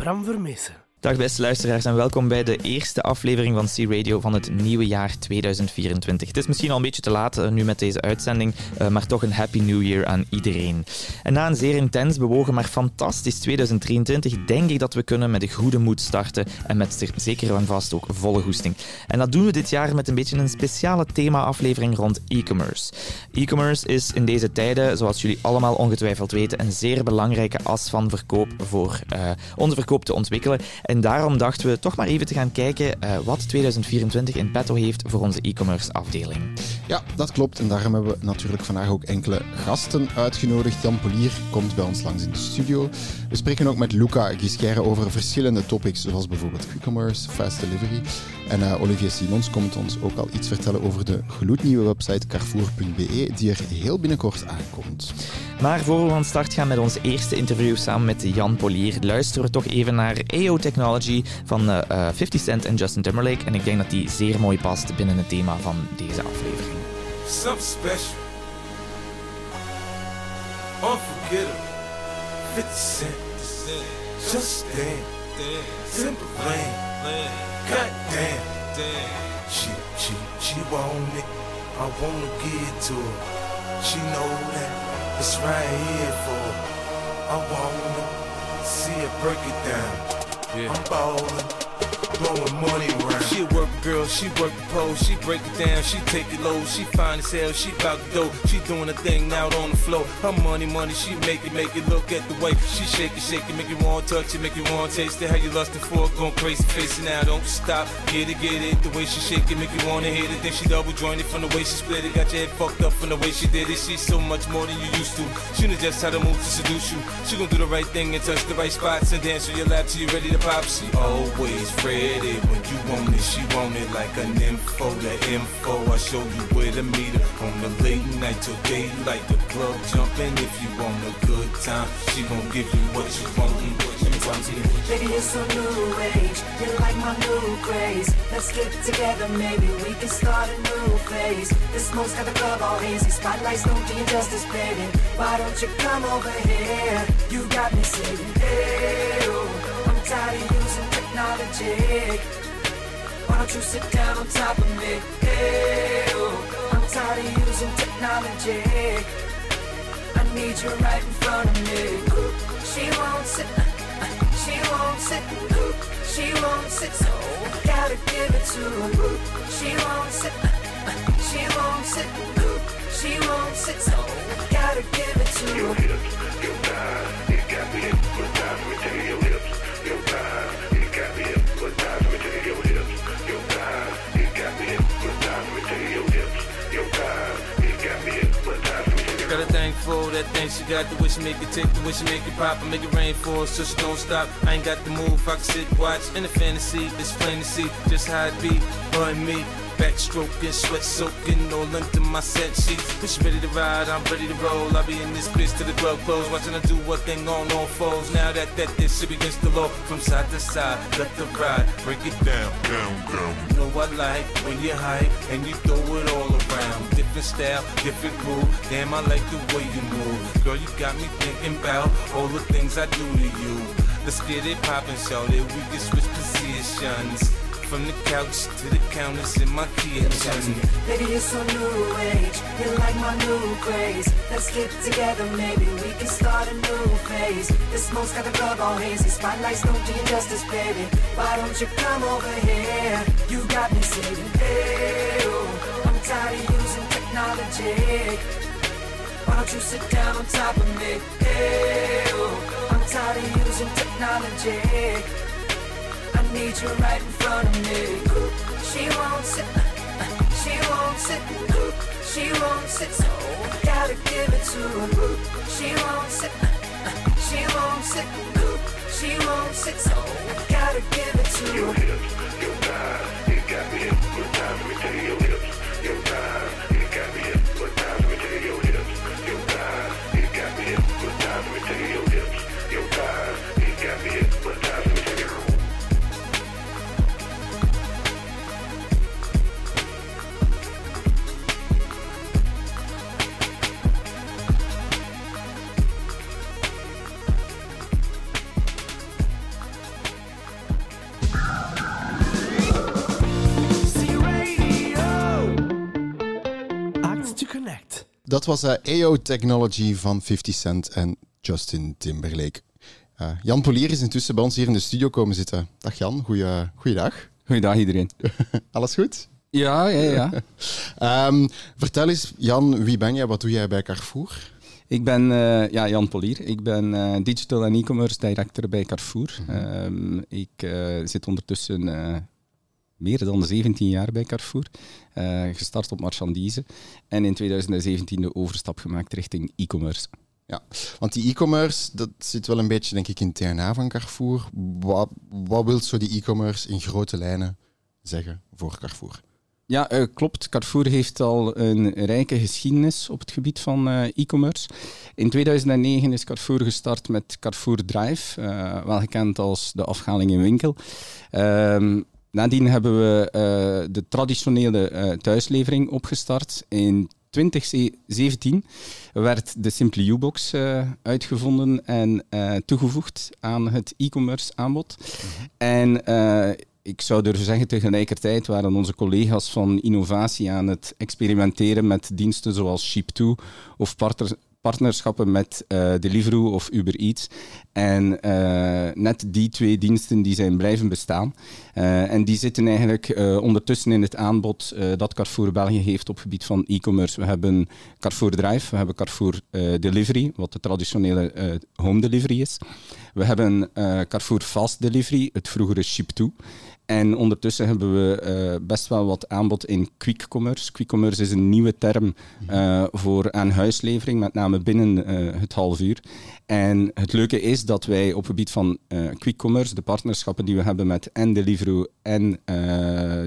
Bram Vermessen. Dag beste luisteraars en welkom bij de eerste aflevering van C-Radio van het nieuwe jaar 2024. Het is misschien al een beetje te laat uh, nu met deze uitzending, uh, maar toch een Happy New Year aan iedereen. En na een zeer intens, bewogen, maar fantastisch 2023 denk ik dat we kunnen met een goede moed starten en met zeker en vast ook volle goesting. En dat doen we dit jaar met een beetje een speciale thema-aflevering rond e-commerce. E-commerce is in deze tijden, zoals jullie allemaal ongetwijfeld weten, een zeer belangrijke as van verkoop voor uh, onze verkoop te ontwikkelen. En daarom dachten we toch maar even te gaan kijken uh, wat 2024 in petto heeft voor onze e-commerce afdeling. Ja, dat klopt. En daarom hebben we natuurlijk vandaag ook enkele gasten uitgenodigd. Jan Polier komt bij ons langs in de studio. We spreken ook met Luca Gisquère over verschillende topics, zoals bijvoorbeeld e-commerce, fast delivery. En uh, Olivier Simons komt ons ook al iets vertellen over de gloednieuwe website carrefour.be, die er heel binnenkort aankomt. Maar voor we van start gaan met ons eerste interview samen met Jan Polier, luisteren we toch even naar EO Technology van uh, 50 Cent en Justin Timberlake. En ik denk dat die zeer mooi past binnen het thema van deze aflevering. Something special. Unforgettable. 50 Cent. Just stand. Simple lane. God damn. She, she, she want it. I wanna give to her. She know that it's right here for her. I wanna see her break it down. Yeah. I'm ballin' blowing money around. She girl, she work the pole, she break it down, she take it low, she fine as hell, she bout the dough, she doing a thing out on the floor. Her money, money, she make it, make it look at the way she shake it, shake it, make you want to touch it, make you want to taste it. How you lusting for it, going crazy, facing now, don't stop, get it, get it. The way she shake it, make you wanna hit it. Then she double jointed from the way she split it, got your head fucked up from the way she did it. She's so much more than you used to. She knows just how to move to seduce you. She gon' do the right thing and touch the right spots and dance on your lap till you ready to pop. She always ready when you want it, she want it like an info. The info, I show you where to meet her on the late night till daylight. The club jumping if you want a good time. She gon' give you what you want. Baby, it's a new age. You like my new craze. Let's get together, maybe we can start a new phase. This smoke's got the club all hazy. Spotlights don't do you justice, baby. Why don't you come over here? You got me saying, hey, oh, I'm tired of using technology. Don't you sit down on top of me? Hey, oh, I'm tired of using technology. I need you right in front of me. She won't sit, she won't sit, she won't sit, so I gotta give it to her. She won't sit, she won't sit, she won't sit, so I gotta give it to her. Your hips, your thighs, it got me hypnotized. Me tell you Got a thing for that thing she got, the wish make it tick, the wish make it pop, and make it rain for us. So she don't stop. I ain't got the move, I can sit, watch in the fantasy, it's plain to see just how it be, her me backstroking, sweat soaking all into my set sheets. She ready to ride, I'm ready to roll. I'll be in this bitch till the glove close, watching her do what thing on all foes. Now that that this shit against the law, from side to side, left to right, break it down, down, down. You know I like when you hype and you throw it all around. Different style, different groove. Damn, I like the way you move, girl. You got me thinking about all the things I do to you. Let's get it poppin', show that we can switch positions. From the couch to the counters in my kitchen. Baby, you're so new age. You're like my new craze. Let's get together, maybe we can start a new phase. The smoke's got the club all hazy. Spotlights don't do you justice, baby. Why don't you come over here? You got me saying, hey, oh, I'm tired of using technology. Why don't you sit down on top of me? Hey, oh, I'm tired of using technology need you right in front of me. She won't sit, she won't sit, she won't sit, so I gotta give it to her. She won't sit, she won't sit, she won't sit, so I gotta give it to her. Your hips, your thighs, you got me hypnotized. Let me tell you your hips, your thighs, Dat was uh, AO Technology van 50 Cent en Justin Timberlake. Uh, Jan Polier is intussen bij ons hier in de studio komen zitten. Dag Jan, goeie, goeiedag. Goeiedag iedereen. Alles goed? Ja, ja, ja. um, vertel eens, Jan, wie ben jij? Wat doe jij bij Carrefour? Ik ben uh, ja, Jan Polier. Ik ben uh, Digital en E-commerce director bij Carrefour. Mm -hmm. um, ik uh, zit ondertussen meer dan 17 jaar bij Carrefour. gestart op marchandise. En in 2017 de overstap gemaakt richting e-commerce. Ja, want die e-commerce, dat zit wel een beetje, denk ik, in het DNA van Carrefour. Wat, wat wil zo die e-commerce in grote lijnen zeggen voor Carrefour? Ja, uh, klopt. Carrefour heeft al een rijke geschiedenis op het gebied van uh, e-commerce. In 2009 is Carrefour gestart met Carrefour Drive, uh, wel gekend als de afhaling in winkel. Ehm, nadien hebben we de traditionele thuislevering opgestart. In 2017 werd de Simply U-box uitgevonden en toegevoegd aan het e-commerce aanbod. -hmm. En ik zou durven zeggen, tegelijkertijd waren onze collega's van innovatie aan het experimenteren met diensten zoals Ship2 of partner, partnerschappen met uh, Deliveroo of Uber Eats. En uh, net die twee diensten die zijn blijven bestaan. Uh, en die zitten eigenlijk ondertussen in het aanbod dat Carrefour België heeft op gebied van e-commerce. We hebben Carrefour Drive, we hebben Carrefour Delivery, wat de traditionele home delivery is. We hebben Carrefour Fast Delivery, het vroegere Ship2. En ondertussen hebben we uh, best wel wat aanbod in quick commerce. Quick commerce is een nieuwe term uh, voor aan-huislevering, met name binnen uh, het half uur. En het leuke is dat wij op het gebied van quick commerce, de partnerschappen die we hebben met en Deliveroo en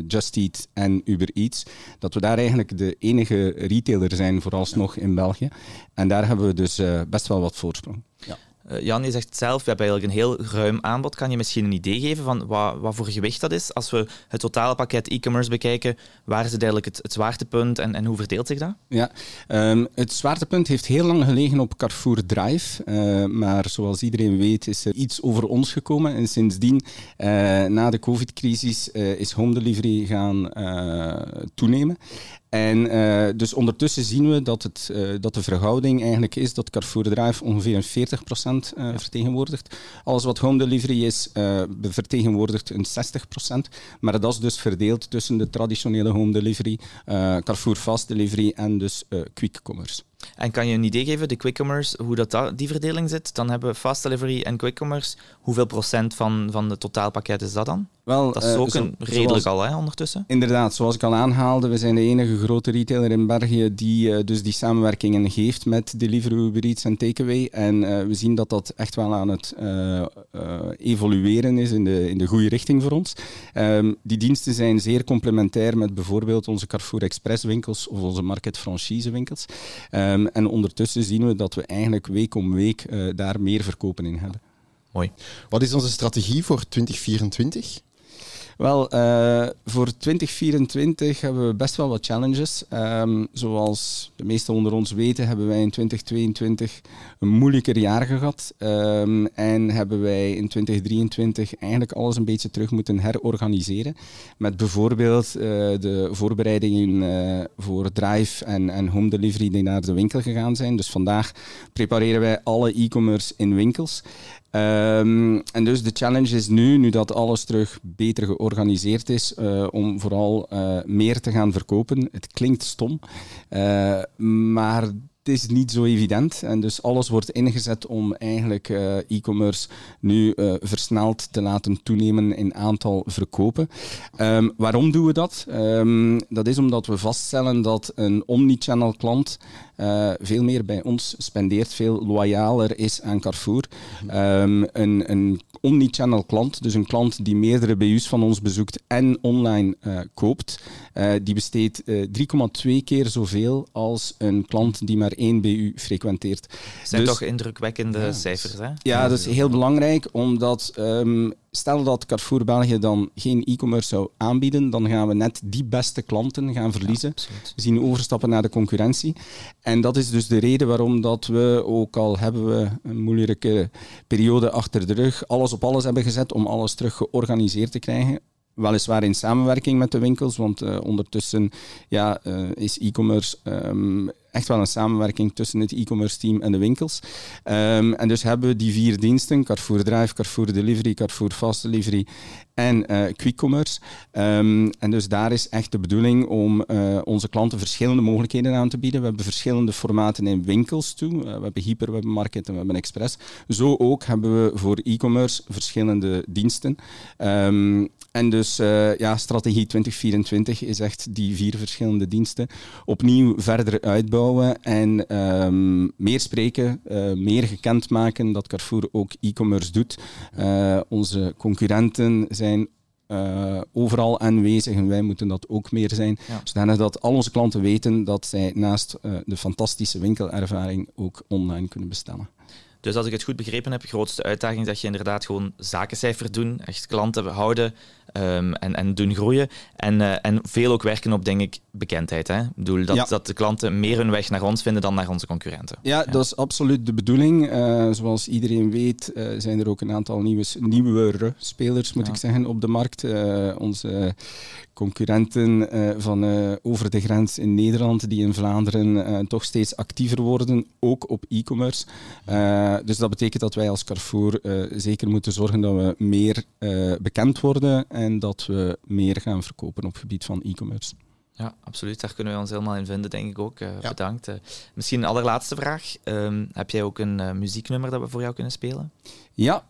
Just Eat en Uber Eats, dat we daar eigenlijk de enige retailer zijn vooralsnog in België. En daar hebben we dus best wel wat voorsprong. Ja. Uh, Jan, je zegt zelf, we hebben eigenlijk een heel ruim aanbod. Kan je misschien een idee geven van wat, wat voor gewicht dat is? Als we het totale pakket e-commerce bekijken, waar is het eigenlijk het, zwaartepunt en, en hoe verdeelt zich dat? Ja, um, het zwaartepunt heeft heel lang gelegen op Carrefour Drive. Uh, maar zoals iedereen weet is er iets over ons gekomen. En sindsdien, uh, na de covid-crisis, is home delivery gaan toenemen. En uh, dus ondertussen zien we dat, het, uh, dat de verhouding eigenlijk is dat Carrefour Drive ongeveer een 40% uh, vertegenwoordigt. Alles wat home delivery is, vertegenwoordigt een 60%. Maar dat is dus verdeeld tussen de traditionele home delivery, Carrefour Fast Delivery en dus quick commerce. En kan je een idee geven, de quick commerce, hoe dat, die verdeling zit? Dan hebben we fast delivery en quick commerce. Hoeveel procent van, van het totaalpakket is dat dan? Wel, dat is ook zo, een redelijk zoals, al, hè, ondertussen. Inderdaad, zoals ik al aanhaalde, we zijn de enige grote retailer in België die uh, dus die samenwerkingen geeft met Deliveroo, Uber Eats en Takeaway. En uh, we zien dat dat echt wel aan het evolueren is in de, in de goede richting voor ons. Um, die diensten zijn zeer complementair met bijvoorbeeld onze Carrefour Express winkels of onze Market Franchise winkels. Um, en ondertussen zien we dat we eigenlijk week om week daar meer verkopen in hebben. Mooi. Wat is onze strategie voor 2024? Wel, uh, voor 2024 hebben we best wel wat challenges. Um, zoals de meesten onder ons weten, hebben wij in 2022 een moeilijker jaar gehad. Um, en hebben wij in 2023 eigenlijk alles een beetje terug moeten herorganiseren. Met bijvoorbeeld uh, de voorbereidingen uh, voor Drive en, en Home Delivery die naar de winkel gegaan zijn. Dus vandaag prepareren wij alle e-commerce in winkels. Um, en dus de challenge is nu, nu dat alles terug beter georganiseerd is, uh, om vooral uh, meer te gaan verkopen. Het klinkt stom, uh, maar het is niet zo evident. En dus alles wordt ingezet om eigenlijk e-commerce nu versneld te laten toenemen in aantal verkopen. Um, waarom doen we dat? Um, dat is omdat we vaststellen dat een omnichannel klant uh, veel meer bij ons spendeert, veel loyaler is aan Carrefour. Um, een, een omnichannel klant, dus een klant die meerdere BU's van ons bezoekt en online uh, koopt, uh, die besteedt 3,2 keer zoveel als een klant die maar één BU frequenteert. Dat zijn dus, toch indrukwekkende ja, cijfers, hè? Ja, dat is heel belangrijk, omdat um, stel dat Carrefour België dan geen e-commerce zou aanbieden, dan gaan we net die beste klanten gaan verliezen. Ja, we zien overstappen naar de concurrentie. En dat is dus de reden waarom dat we, ook al hebben we een moeilijke periode achter de rug, alles op alles hebben gezet om alles terug georganiseerd te krijgen weliswaar in samenwerking met de winkels, want uh, ondertussen ja, uh, is e-commerce um, echt wel een samenwerking tussen het e-commerce team en de winkels. Um, en dus hebben we die vier diensten, Carrefour Drive, Carrefour Delivery, Carrefour Fast Delivery en uh, Quick Commerce. Um, en dus daar is echt de bedoeling om onze klanten verschillende mogelijkheden aan te bieden. We hebben verschillende formaten in winkels toe. We hebben hyper, we hebben market en we hebben express. Zo ook hebben we voor e-commerce verschillende diensten. En dus uh, ja, strategie 2024 is echt die vier verschillende diensten opnieuw verder uitbouwen en um, meer spreken, uh, meer gekend maken dat Carrefour ook e-commerce doet. Uh, onze concurrenten zijn uh, overal aanwezig en wij moeten dat ook meer zijn. Ja. Zodanig dat al onze klanten weten dat zij naast uh, de fantastische winkelervaring ook online kunnen bestellen. Dus als ik het goed begrepen heb, de grootste uitdaging is dat je inderdaad gewoon zakencijfer doen, echt klanten houden um, en, en doen groeien. En, uh, en veel ook werken op, denk ik, bekendheid. Hè? Ik bedoel, dat, ja. dat de klanten meer hun weg naar ons vinden dan naar onze concurrenten. Ja, ja. dat is absoluut de bedoeling. Uh, zoals iedereen weet uh, zijn er ook een aantal nieuwe, nieuwere spelers, moet ja. ik zeggen, op de markt. onze concurrenten van over de grens in Nederland, die in Vlaanderen toch steeds actiever worden, ook op e-commerce. dus dat betekent dat wij als Carrefour zeker moeten zorgen dat we meer bekend worden en dat we meer gaan verkopen op het gebied van e-commerce. Ja, absoluut. Daar kunnen we ons helemaal in vinden, denk ik ook. Uh, ja. Bedankt. Uh, misschien een allerlaatste vraag. Um, heb jij ook een uh, muzieknummer dat we voor jou kunnen spelen? Ja,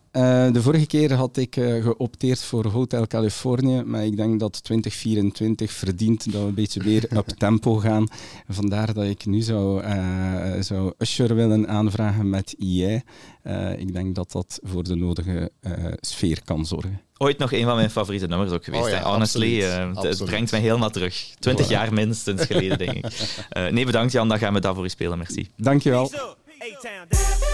de vorige keer had ik geopteerd voor Hotel Californië, maar ik denk dat 2024 verdient dat we een beetje weer op tempo gaan. Vandaar dat ik nu zou, zou Usher willen aanvragen met IE. ik denk dat dat voor de nodige sfeer kan zorgen ooit nog een van mijn favoriete nummers ook geweest. Oh ja, Honestly, uh, het brengt mij helemaal terug. Twintig jaar minstens geleden, denk ik. Uh, nee, bedankt Jan, dan gaan we daarvoor spelen. Merci. Dankjewel. Get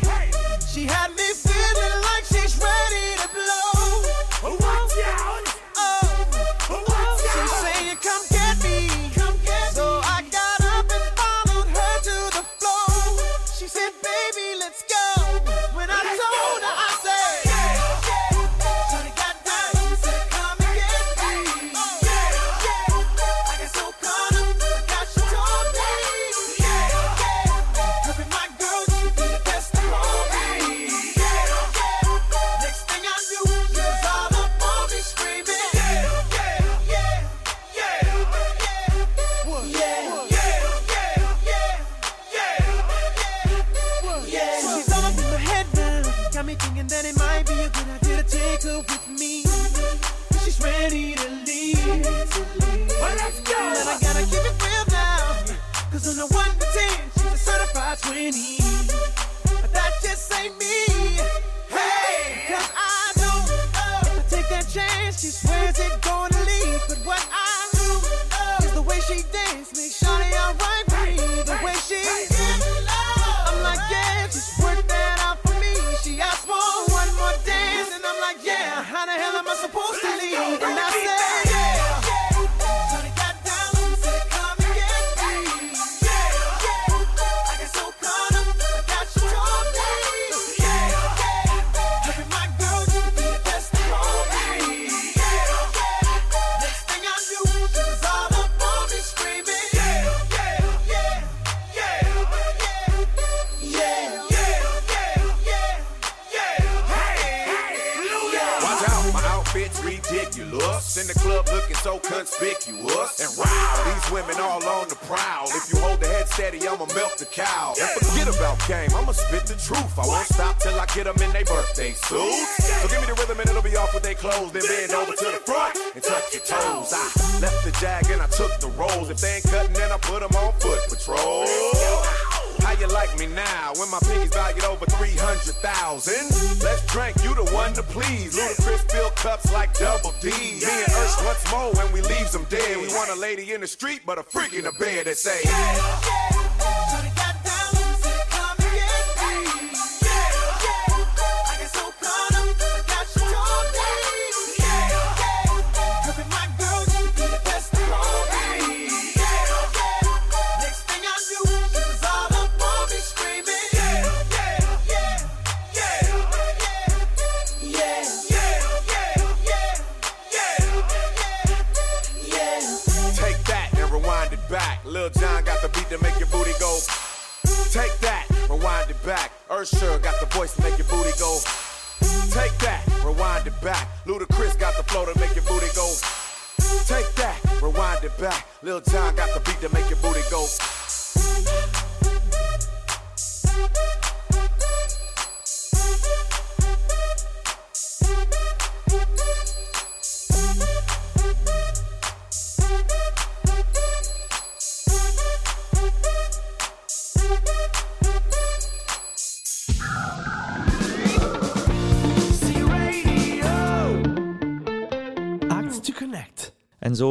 She had me feeling like she's ready to blow.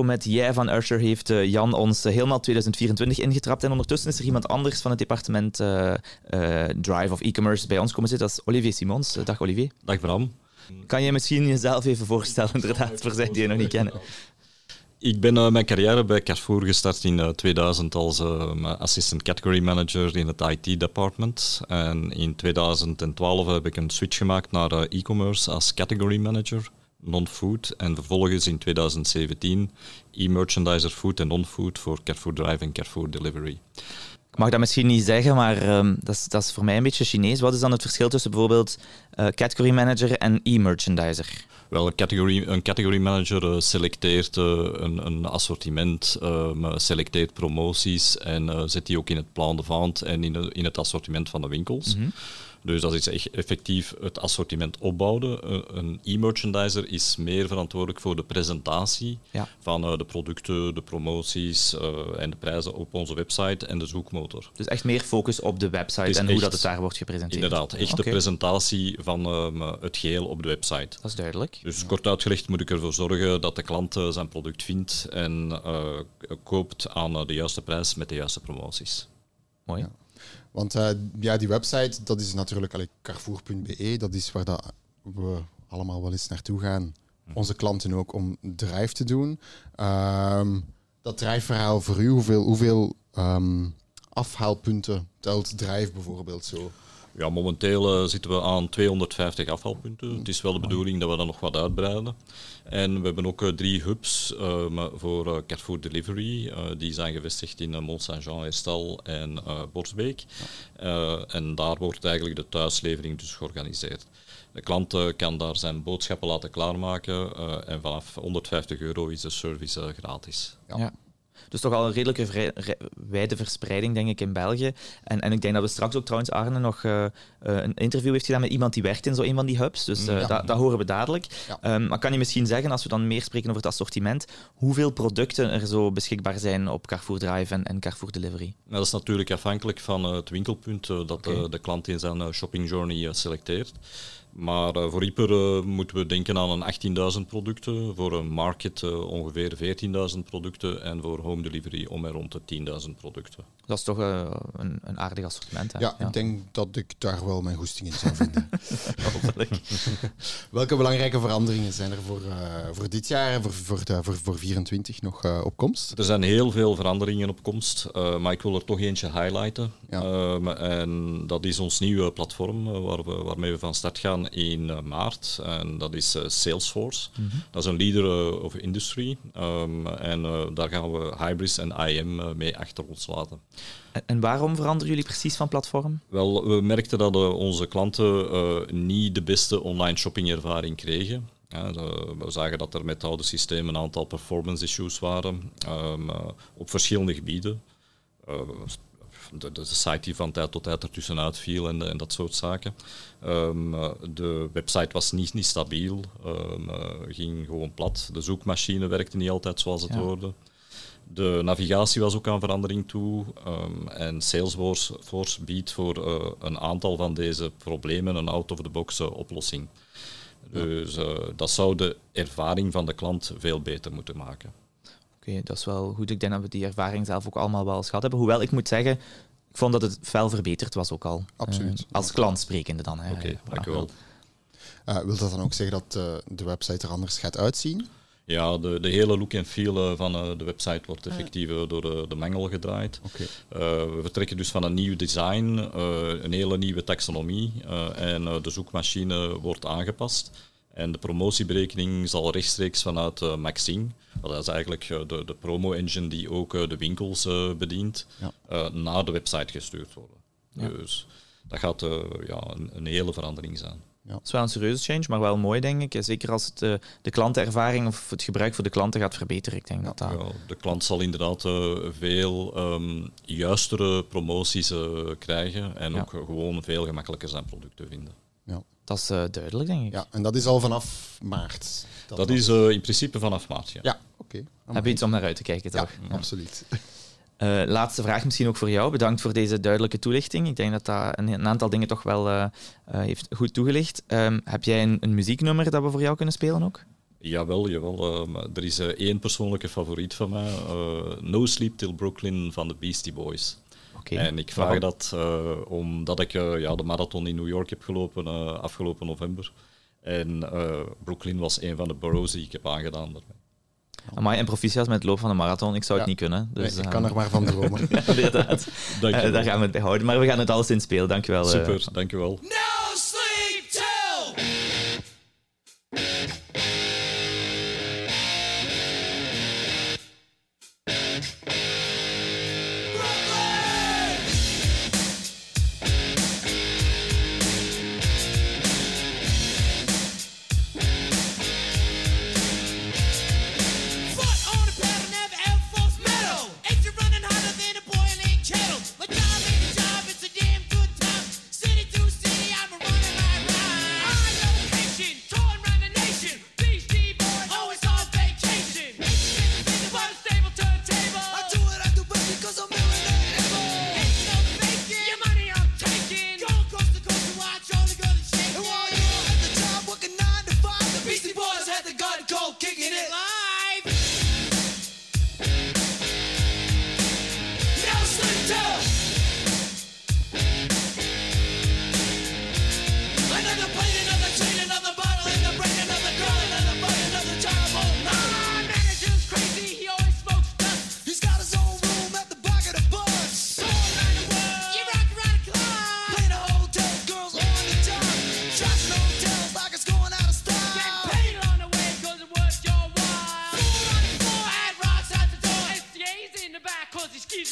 Met Jij van Usher heeft eh, Jan ons eh, helemaal 2024 ingetrapt. En ondertussen is er iemand anders van het departement eh, Drive of e-commerce bij ons komen zitten. Dat is Olivier Simons. Dag Olivier. Dag Bram. Kan je misschien jezelf even voorstellen, inderdaad, voor zij die je nog niet kennen? Ik ben mijn carrière bij Carrefour gestart in eh, 2000 als assistant category manager in het IT department. En in 2012 heb ik een switch gemaakt naar e-commerce als category manager, non-food. En vervolgens in 2017 e-merchandiser food en non-food voor Carrefour Drive en Carrefour Delivery. Ik mag dat misschien niet zeggen, maar ehm, dat, is, dat is voor mij een beetje Chinees. Wat is dan het verschil tussen bijvoorbeeld eh, category manager en e-merchandiser? Wel, een category, een category manager eh, selecteert eh, een, een assortiment, ehm, selecteert promoties en zet die ook in het plan de vente en in, in het assortiment van de winkels. Dus dat is echt effectief het assortiment opbouwen. Eh, Een e-merchandiser is meer verantwoordelijk voor de presentatie Ja. van eh, de producten, de promoties eh, en de prijzen op onze website en de zoekmotor. Dus echt meer focus op de website en hoe echt- dat het daar wordt gepresenteerd. Inderdaad, echt de presentatie van ehm, het geheel op de website. Dat is duidelijk. Dus kort uitgelegd moet ik ervoor zorgen dat de klant zijn product vindt en eh, koopt aan de juiste prijs met de juiste promoties. Mooi. Want eh, ja, die website, dat is natuurlijk allee, carrefour.be. Dat is waar dat we allemaal wel eens naartoe gaan. Onze klanten ook om drive te doen. Ehm, dat drive-verhaal voor u, hoeveel, hoeveel ehm, afhaalpunten telt drive bijvoorbeeld zo? Ja, momenteel eh, zitten we aan 250 afvalpunten. Het is wel de bedoeling dat we dat nog wat uitbreiden. En we hebben ook eh, drie hubs ehm, voor eh, Carrefour Delivery. Eh, die zijn gevestigd in uh, Mont Saint-Jean, Herstal en eh Borsbeek. Eh, en daar wordt eigenlijk de thuislevering dus georganiseerd. De klant eh, kan daar zijn boodschappen laten klaarmaken eh, en vanaf 150 euro is de service eh, gratis. Ja. Dus toch al een redelijke vrij- wijde verspreiding, denk ik, in België. En, en ik denk dat we straks ook trouwens Arne nog eh, eh, een interview heeft gedaan met iemand die werkt in zo een van die hubs. Dus eh, Ja. dat, dat horen we dadelijk. Ja. Ehm, maar kan je misschien zeggen, als we dan meer spreken over het assortiment, hoeveel producten er zo beschikbaar zijn op Carrefour Drive en, en Carrefour Delivery? Nou, dat is natuurlijk afhankelijk van het winkelpunt dat eh, de klant in zijn shopping journey selecteert. Maar eh, voor Hyper eh, moeten we denken aan een 18.000 producten, voor een market eh, ongeveer 14.000 producten en voor home delivery om en rond de 10.000 producten. Dat is toch een, een aardig assortiment. Hè? Ja, ik denk dat ik daar wel mijn goesting in zou vinden. Hopelijk. Welke belangrijke veranderingen zijn er voor, eh, voor dit jaar en voor, voor, voor, voor 24 nog op komst? Er zijn heel veel veranderingen op komst, eh, maar ik wil er toch eentje highlighten. Ja. Ehm, en dat is ons nieuwe platform waar we, waarmee we van start gaan in eh, maart. En dat is eh, Salesforce. Dat is een leader eh, of industry. Ehm, en daar gaan we Hybris en IM mee achter ons laten. En, waarom veranderen jullie precies van platform? Wel, we merkten dat onze klanten niet de beste online shoppingervaring kregen. Ja, we zagen dat er met het oude systeem een aantal performance issues waren ehm, eh, op verschillende gebieden. De, de site die van tijd tot tijd ertussenuit viel en, en dat soort zaken. Ehm, eh, de website was niet, niet stabiel, ehm, eh, ging gewoon plat. De zoekmachine werkte niet altijd zoals het Ja. hoorde. De navigatie was ook aan verandering toe. ehm, en Salesforce Force biedt voor eh, een aantal van deze problemen een out-of-the-box eh, oplossing. Dus dat zou de ervaring van de klant veel beter moeten maken. Dat is wel goed. Ik denk dat we die ervaring zelf ook allemaal wel eens gehad hebben. Hoewel, ik moet zeggen, ik vond dat het fel verbeterd was ook al. Absoluut. Eh, als klant sprekende dan. Hè. Oké, Ja, voilà. dank u wel. Eh, wil dat dan ook zeggen dat eh, de website er anders gaat uitzien? Ja, de, de hele look en feel van eh, de website wordt effectief eh, door de, de mengel gedraaid. Oké. Eh, we vertrekken dus van een nieuw design, eh, een hele nieuwe taxonomie eh, en eh, de zoekmachine wordt aangepast. En de promotieberekening zal rechtstreeks vanuit eh, Maxine, dat is eigenlijk eh, de, de promo-engine die ook eh, de winkels eh, bedient, Ja. eh, naar de website gestuurd worden. Dus dat gaat eh, ja, een, een hele verandering zijn. Het is wel een serieuze change, maar wel mooi, denk ik. Zeker als het de klantenervaring of het gebruik voor de klanten gaat verbeteren. Ik denk dat dat... Ja, de klant zal inderdaad eh, veel ehm, juistere promoties eh, krijgen en Ja. ook gewoon veel gemakkelijker zijn producten vinden. Dat is eh, duidelijk, denk ik. ja, en dat is al vanaf maart. Dat is eh, in principe vanaf maart. Ja. Ja, oké. Heb je iets om naar uit te kijken, toch? Ja. absoluut. Eh, laatste vraag misschien ook voor jou. Bedankt voor deze duidelijke toelichting. Ik denk dat dat een, een aantal dingen toch wel eh, eh, heeft goed toegelicht. Ehm, heb jij een, een muzieknummer dat we voor jou kunnen spelen ook? Jawel, jawel. eh, maar er is één persoonlijke favoriet van mij. eh, no Sleep Till Brooklyn van de Beastie Boys. En ik vraag dat eh, omdat ik eh, ja, de marathon in New York heb gelopen eh, afgelopen november. En eh, Brooklyn was een van de boroughs die ik heb aangedaan. Amai, en proficiat met het lopen van de marathon. Ik zou het Ja. niet kunnen. Dus, Nee, ik kan er maar van dromen. inderdaad. Dank je daar gaan we het bij houden. Maar we gaan het alles in spelen. Dankjewel. eh. Super, dankjewel. No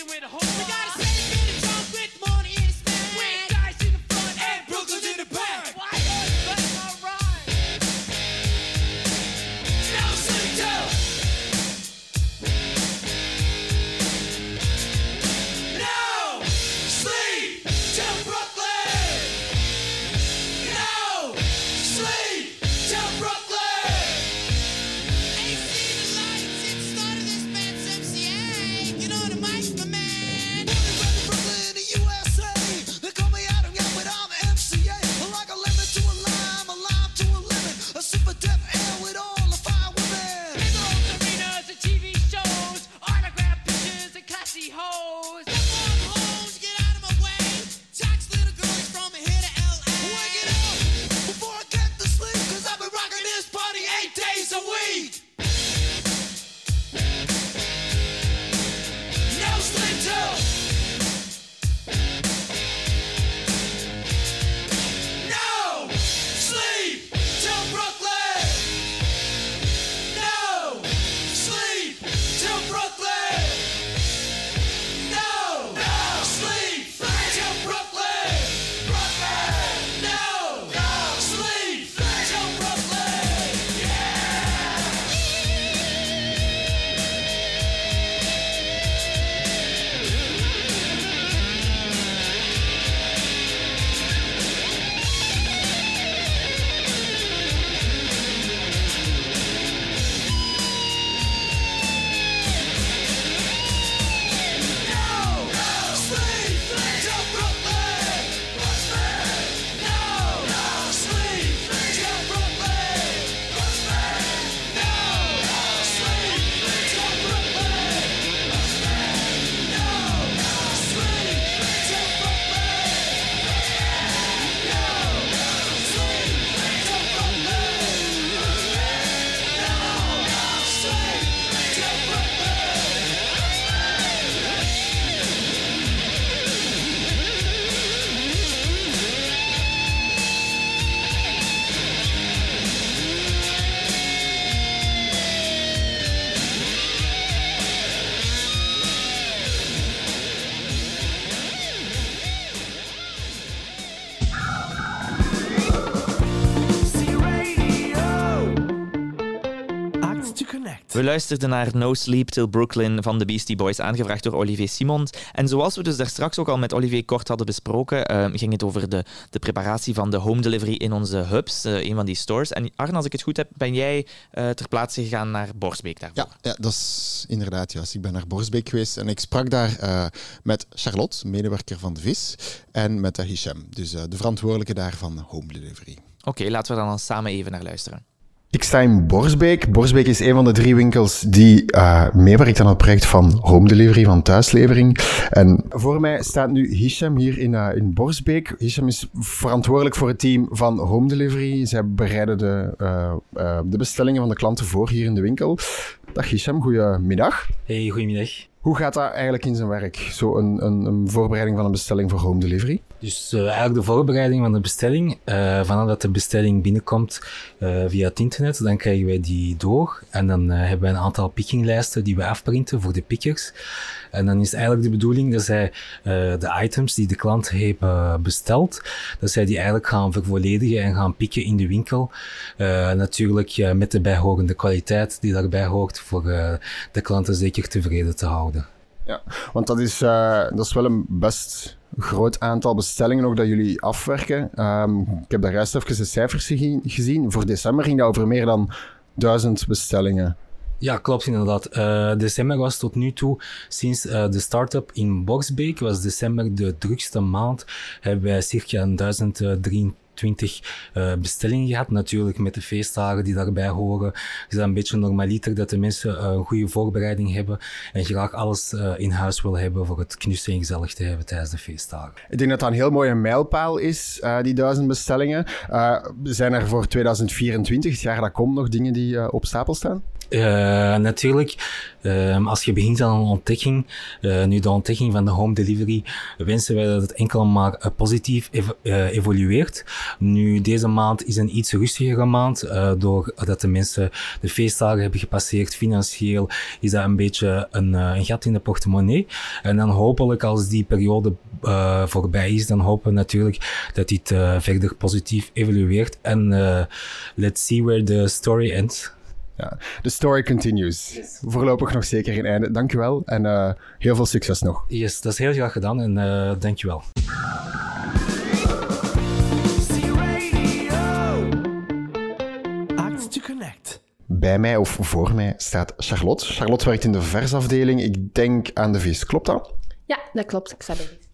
with got. We luisterden naar No Sleep Till Brooklyn van de Beastie Boys, aangevraagd door Olivier Simons. En zoals we dus daar straks ook al met Olivier kort hadden besproken, ehm, ging het over de, de preparatie van de home delivery in onze hubs, uh, een van die stores. En Arne, als ik het goed heb, ben jij uh, ter plaatse gegaan naar Borsbeek daarvoor? Ja, ja, dat is inderdaad juist. Ik ben naar Borsbeek geweest en ik sprak daar uh, met Charlotte, medewerker van de VIS, en met Hisham, dus de verantwoordelijke daar van home delivery. Oké, okay, laten we dan samen even naar luisteren. Ik sta in Borsbeek. Borsbeek is een van de drie winkels die uh, meewerkt aan het project van home delivery, van thuislevering. En voor mij staat nu Hisham hier in, uh, in Borsbeek. Hisham is verantwoordelijk voor het team van home delivery. Zij bereiden de, uh, de bestellingen van de klanten voor hier in de winkel. Dag Hisham, goedemiddag. Hey, goedemiddag. Hoe gaat dat eigenlijk in zijn werk? Zo een, een, een voorbereiding van een bestelling voor home delivery? Dus uh, eigenlijk de voorbereiding van de bestelling. Uh, vanaf dat de bestelling binnenkomt uh, via het internet, dan krijgen wij die door. En dan hebben wij een aantal pickinglijsten die we afprinten voor de pickers. En dan is eigenlijk de bedoeling dat zij de items die de klant heeft besteld, dat zij die eigenlijk gaan vervolledigen en gaan pikken in de winkel. natuurlijk met de bijhorende kwaliteit die daarbij hoort voor de klanten zeker tevreden te houden. Ja, want dat is, dat is wel een best groot aantal bestellingen ook dat jullie afwerken. Um, ik heb daar juist even de cijfers gezien. Voor december ging dat over meer dan duizend bestellingen. Ja, klopt inderdaad. Uh, december was tot nu toe, sinds uh, de start-up in Boxbeek, was december de drukste maand. Hebben wij circa 1023 20 uh, bestellingen gehad. Natuurlijk met de feestdagen die daarbij horen. Is dat een beetje normaliter dat de mensen uh, een goede voorbereiding hebben en graag alles uh, in huis willen hebben voor het knussen en gezellig te hebben tijdens de feestdagen. Ik denk dat dat een heel mooie mijlpaal is, die duizend bestellingen. zijn er voor 2024, het jaar dat komt, nog dingen die op stapel staan? Uh, natuurlijk, uh, als je begint aan een ontdekking, uh, nu de ontdekking van de home delivery, wensen wij dat het enkel maar positief ev evolueert. Nu, deze maand is een iets rustigere maand, doordat de mensen de feestdagen hebben gepasseerd. Financieel is dat een beetje een, een gat in de portemonnee. En dan hopelijk, als die periode voorbij is, dan hopen we natuurlijk dat dit verder positief evolueert. En let's see where the story ends. Ja, de story continues. Yes. Voorlopig nog zeker geen einde. Dankjewel en uh, heel veel succes nog. Yes, dat is heel graag gedaan en uh, dankjewel. Bij mij of voor mij staat Charlotte. Charlotte werkt in de versafdeling. Ik denk aan de vis. Klopt dat? Ja, dat klopt. Ik sta bij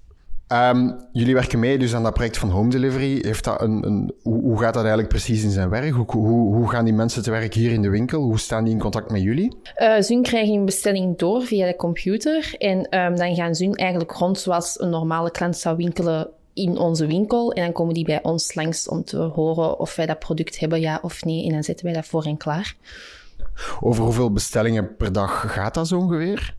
Um, jullie werken mee dus aan dat project van home delivery. Heeft dat een, een, hoe, hoe gaat dat eigenlijk precies in zijn werk? Hoe, hoe, hoe, gaan die mensen te werk hier in de winkel? Hoe staan die in contact met jullie? Uh, Zun krijgen een bestelling door via de computer. En um, dan gaan Zun eigenlijk rond zoals een normale klant zou winkelen in onze winkel. En dan komen die bij ons langs om te horen of wij dat product hebben, ja of nee. En dan zetten wij dat voor en klaar. Over hoeveel bestellingen per dag gaat dat zo ongeveer?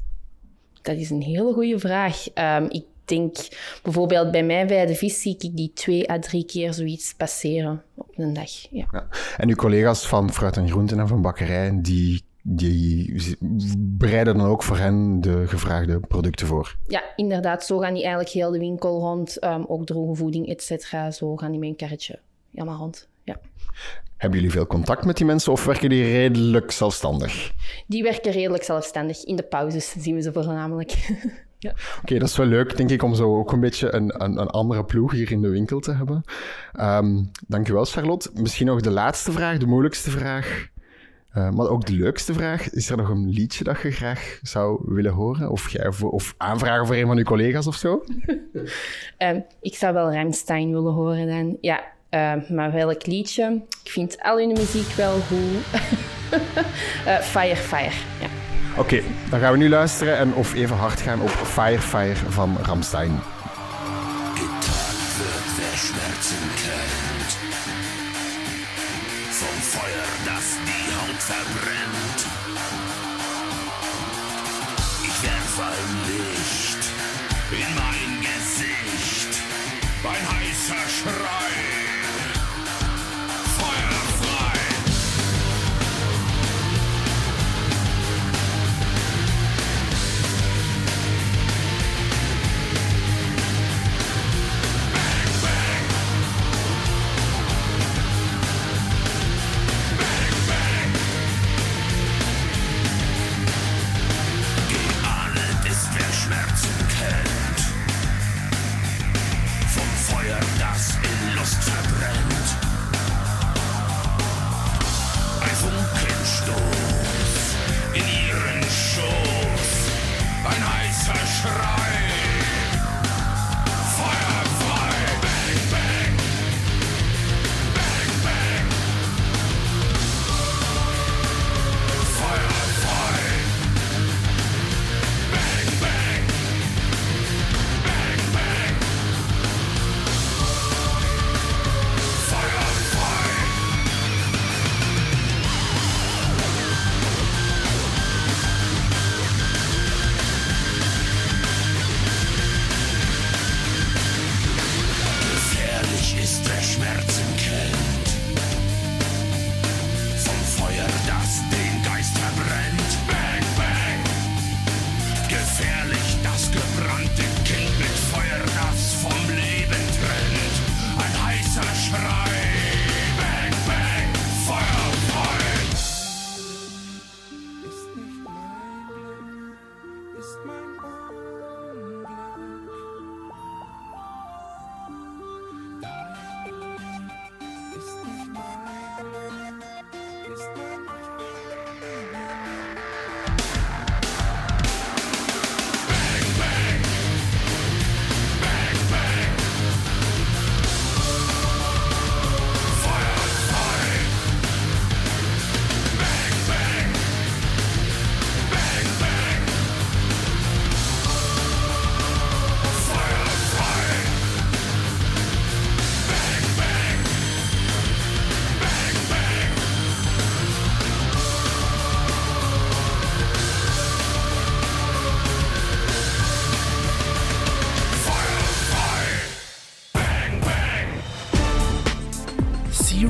Dat is een hele goede vraag. Um, ik denk bijvoorbeeld bij mij bij de vis zie ik die twee à drie keer zoiets passeren op een dag. Ja. ja. En uw collega's van Fruit en Groenten en van Bakkerij, die, die bereiden dan ook voor hen de gevraagde producten voor? Ja, inderdaad. Zo gaan die eigenlijk heel de winkel rond. Um, ook droge voeding, et cetera. Zo gaan die met een karretje helemaal rond. Ja. Hebben jullie veel contact met die mensen of werken die redelijk zelfstandig? Die werken redelijk zelfstandig. In de pauzes zien we ze voornamelijk. Ja. Oké, dat is wel leuk, denk ik, om zo ook een beetje een, een, een andere ploeg hier in de winkel te hebben. Um, dankjewel, Charlotte. Misschien nog de laatste vraag, de moeilijkste vraag. Uh, maar ook de leukste vraag. Is er nog een liedje dat je graag zou willen horen? Of, jij voor, of aanvragen voor een van je collega's of zo? um, ik zou wel Rammstein willen horen dan. Ja, uh, maar welk liedje? Ik vind al hun muziek wel goed. uh, fire, Fire, ja. Oké, dan gaan we nu luisteren en of even hard gaan op Fire Fire van Ramstein. Getan wird, wer Schmerzen kennt. Vom Feuer, das die Haut verbrennt. Ich werf ein Licht in mein Gesicht. Ein heißer Schrei.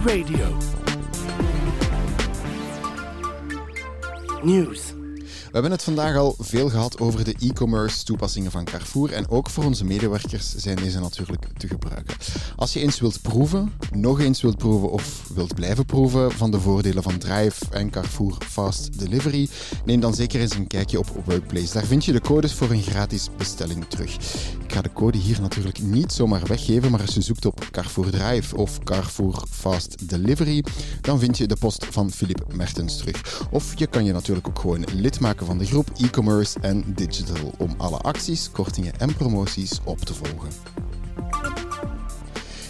Radio. News. We hebben het vandaag al veel gehad over de e-commerce toepassingen van Carrefour en ook voor onze medewerkers zijn deze natuurlijk te gebruiken. Als je eens wilt proeven, nog eens wilt proeven of wilt blijven proeven van de voordelen van Drive en Carrefour Fast Delivery, neem dan zeker eens een kijkje op Workplace. Daar vind je de codes voor een gratis bestelling terug. Ik ga de code hier natuurlijk niet zomaar weggeven, maar als je zoekt op Carrefour Drive of Carrefour Fast Delivery, dan vind je de post van Philippe Mertens terug. Of je kan je natuurlijk ook gewoon lid maken van de groep e-commerce en digital om alle acties, kortingen en promoties op te volgen.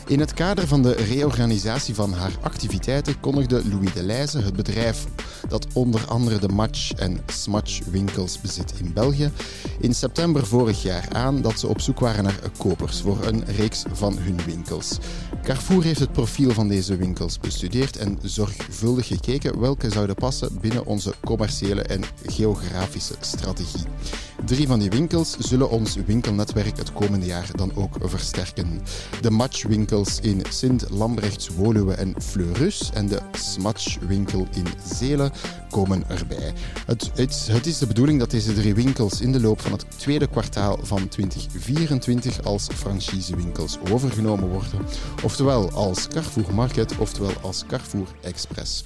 In het kader van de reorganisatie van haar activiteiten kondigde Louis de Leijze, het bedrijf dat onder andere de Match en Smatch winkels bezit in België, in september vorig jaar aan dat ze op zoek waren naar kopers voor een reeks van hun winkels. Carrefour heeft het profiel van deze winkels bestudeerd en zorgvuldig gekeken welke zouden passen binnen onze commerciële en geografische strategie. Drie van die winkels zullen ons winkelnetwerk het komende jaar dan ook versterken. De Match-winkels in Sint, Lambrechts, Woluwe en Fleurus en de Smatch-winkel in Zelen komen erbij. Het, het, het is de bedoeling dat deze drie winkels in de loop van het tweede kwartaal van 2024 als franchisewinkels overgenomen worden, oftewel als Carrefour Market, oftewel als Carrefour Express.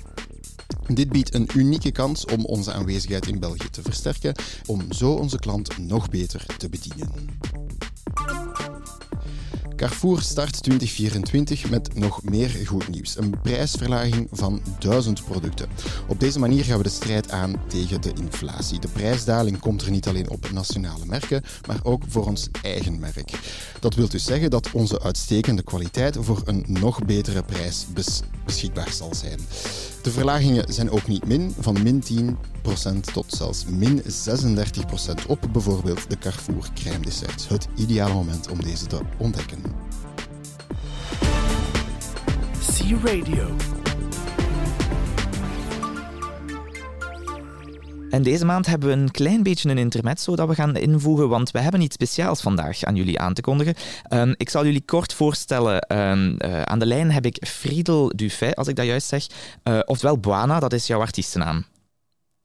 Dit biedt een unieke kans om onze aanwezigheid in België te versterken, om zo onze klant nog beter te bedienen. Carrefour start 2024 met nog meer goed nieuws. Een prijsverlaging van 1000 producten. Op deze manier gaan we de strijd aan tegen de inflatie. De prijsdaling komt er niet alleen op nationale merken, maar ook voor ons eigen merk. Dat wil dus zeggen dat onze uitstekende kwaliteit voor een nog betere prijs bes beschikbaar zal zijn. De verlagingen zijn ook niet min, van min 10% tot zelfs min 36% op bijvoorbeeld de Carrefour crème desserts. Het ideale moment om deze te ontdekken. C Radio. En deze maand hebben we een klein beetje een intermezzo dat we gaan invoegen, want we hebben iets speciaals vandaag aan jullie aan te kondigen. Um, ik zal jullie kort voorstellen. Um, uh, aan de lijn heb ik Friedel Dufay, als ik dat juist zeg. Uh, oftewel Boana, dat is jouw artiestennaam.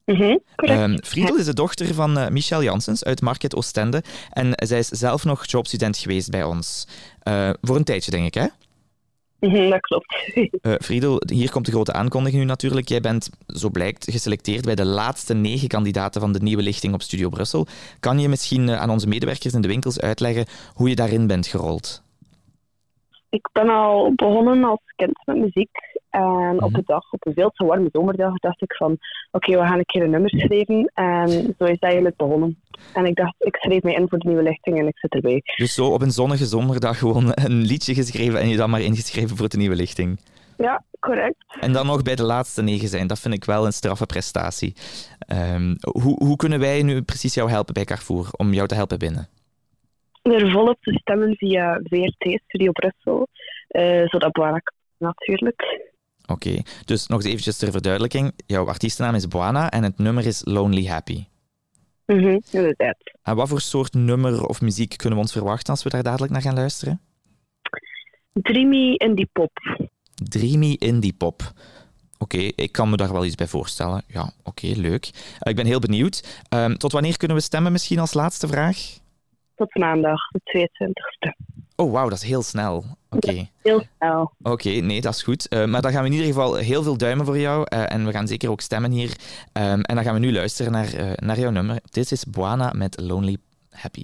Mm -hmm, um, Friedel is de dochter van uh, Michel Janssens uit Market Oostende. En zij is zelf nog jobstudent geweest bij ons. voor een tijdje, denk ik, hè? Mm, dat klopt. uh, Friedel, hier komt de grote aankondiging nu natuurlijk. Jij bent, zo blijkt, geselecteerd bij de laatste negen kandidaten van de nieuwe lichting op Studio Brussel. Kan je misschien uh, aan onze medewerkers in de winkels uitleggen hoe je daarin bent gerold? Ik ben al begonnen als kind met muziek. En mm-hmm. op de dag, op een veel te warme zomerdag, dacht ik van... Oké, okay, we gaan een keer een nummer schrijven. En zo is dat eigenlijk begonnen. En ik dacht, ik schreef mij in voor de nieuwe lichting en ik zit erbij. Dus zo op een zonnige zomerdag gewoon een liedje geschreven en je dan maar ingeschreven voor de nieuwe lichting? Ja, correct. En dan nog bij de laatste negen zijn, dat vind ik wel een straffe prestatie. Um, hoe, hoe kunnen wij nu precies jou helpen bij Carrefour, om jou te helpen binnen? Er volop te stemmen via VRT Studio Brussel, uh, zodat Boana natuurlijk. Oké, okay. dus nog eens eventjes ter verduidelijking. Jouw artiestennaam is Boana en het nummer is Lonely Happy. Mm -hmm, inderdaad. En wat voor soort nummer of muziek kunnen we ons verwachten als we daar dadelijk naar gaan luisteren? Dreamy indie pop. Dreamy indie pop. Oké, okay, ik kan me daar wel iets bij voorstellen. Ja, oké, okay, leuk. Uh, ik ben heel benieuwd. Um, tot wanneer kunnen we stemmen misschien als laatste vraag? Tot maandag, de 22e. Oh, wauw, dat is heel snel. Oké. Heel snel. Oké, nee, dat is goed. Uh, maar dan gaan we in ieder geval heel veel duimen voor jou. Uh, en we gaan zeker ook stemmen hier. Um, en dan gaan we nu luisteren naar, uh, naar jouw nummer. Dit is Buana met Lonely Happy.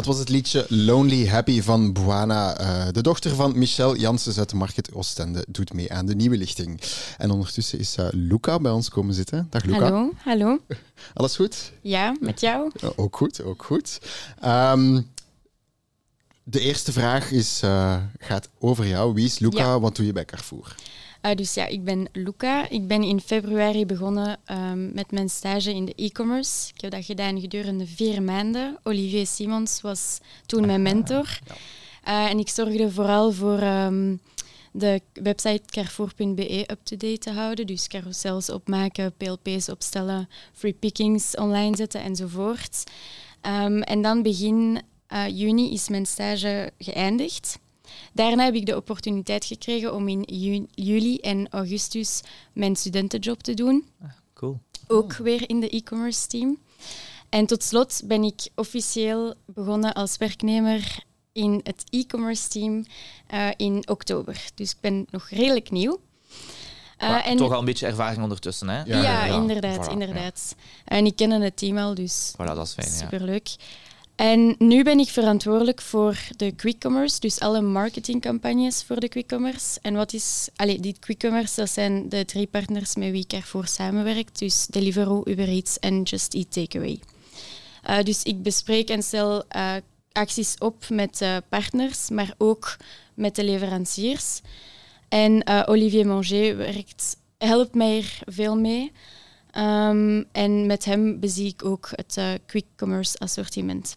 Dat was het liedje Lonely Happy van Buana. Uh, de dochter van Michel Janssens uit de Market Oostende doet mee aan de nieuwe lichting. En ondertussen is uh, Luca bij ons komen zitten. Dag Luca. Hallo, hallo. Alles goed? Ja, met jou? Ook goed, ook goed. Um, de eerste vraag is, gaat over jou. Wie is Luca? Ja. Wat doe je bij Carrefour? Uh, dus ja, ik ben Luca. Ik ben in februari begonnen um, met mijn stage in de e-commerce. Ik heb dat gedaan gedurende vier maanden. Olivier Simons was toen mijn mentor. Uh, en ik zorgde vooral voor um, de website carrefour.be up-to-date te houden. Dus carousels opmaken, PLP's opstellen, free pickings online zetten enzovoort. Um, en dan begin uh, juni is mijn stage geëindigd. Daarna heb ik de opportuniteit gekregen om in juli en augustus mijn studentenjob te doen. Ah, cool. Ook weer in de e-commerce team. En tot slot ben ik officieel begonnen als werknemer in het e-commerce team uh, in oktober. Dus ik ben nog redelijk nieuw. Uh, en toch al een beetje ervaring ondertussen, hè? Ja, ja, ja. inderdaad. Voilà, inderdaad. En ik ken het team al, dus voilà, dat is fijn. Superleuk. En nu ben ik verantwoordelijk voor de quick commerce, dus alle marketingcampagnes voor de quick commerce. En wat is, allee, die quick commerce, dat zijn de drie partners met wie ik ervoor samenwerk, dus Deliveroo, Uber Eats en Just Eat Takeaway. Uh, dus ik bespreek en stel uh, acties op met uh, partners, maar ook met de leveranciers. En Olivier Manger helpt mij er veel mee. Um, en met hem bezie ik ook het quick commerce assortiment.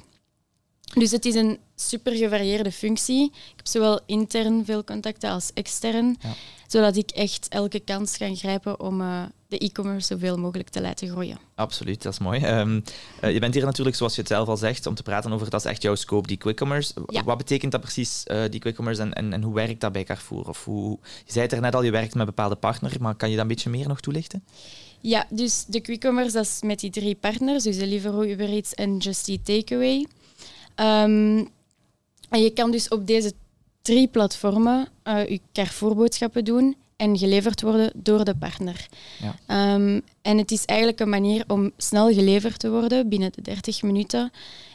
Dus het is een super gevarieerde functie. Ik heb zowel intern veel contacten als extern, Ja. zodat ik echt elke kans kan grijpen om eh, de e-commerce zoveel mogelijk te laten groeien. Absoluut, dat is mooi. Ehm, eh, je bent hier natuurlijk, zoals je het zelf al zegt, om te praten over dat is echt jouw scope, die quick commerce. Ja. Wat betekent dat precies, eh, die quick commerce, en, en, en hoe werkt dat bij Carrefour? Of hoe, je zei het er net al, je werkt met bepaalde partner, maar kan je dat een beetje meer nog toelichten? Ja, dus de quick commerce dat is met die drie partners, dus Deliveroo, Uber Eats en Just Eat Takeaway. Ehm, en je kan dus op deze drie platformen eh, je Carrefour-boodschappen doen en geleverd worden door de partner. Ja. Ehm, en het is eigenlijk een manier om snel geleverd te worden binnen de 30 minuten.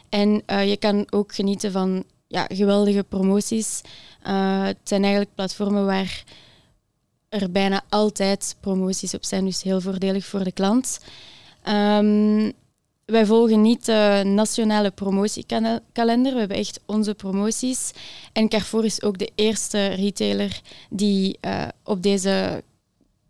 En eh, je kan ook genieten van ja, geweldige promoties. Eh, het zijn eigenlijk platformen waar er bijna altijd promoties op zijn, dus heel voordelig voor de klant. Ehm, wij volgen niet de nationale promotiekalender, we hebben echt onze promoties. En Carrefour is ook de eerste retailer die eh, op deze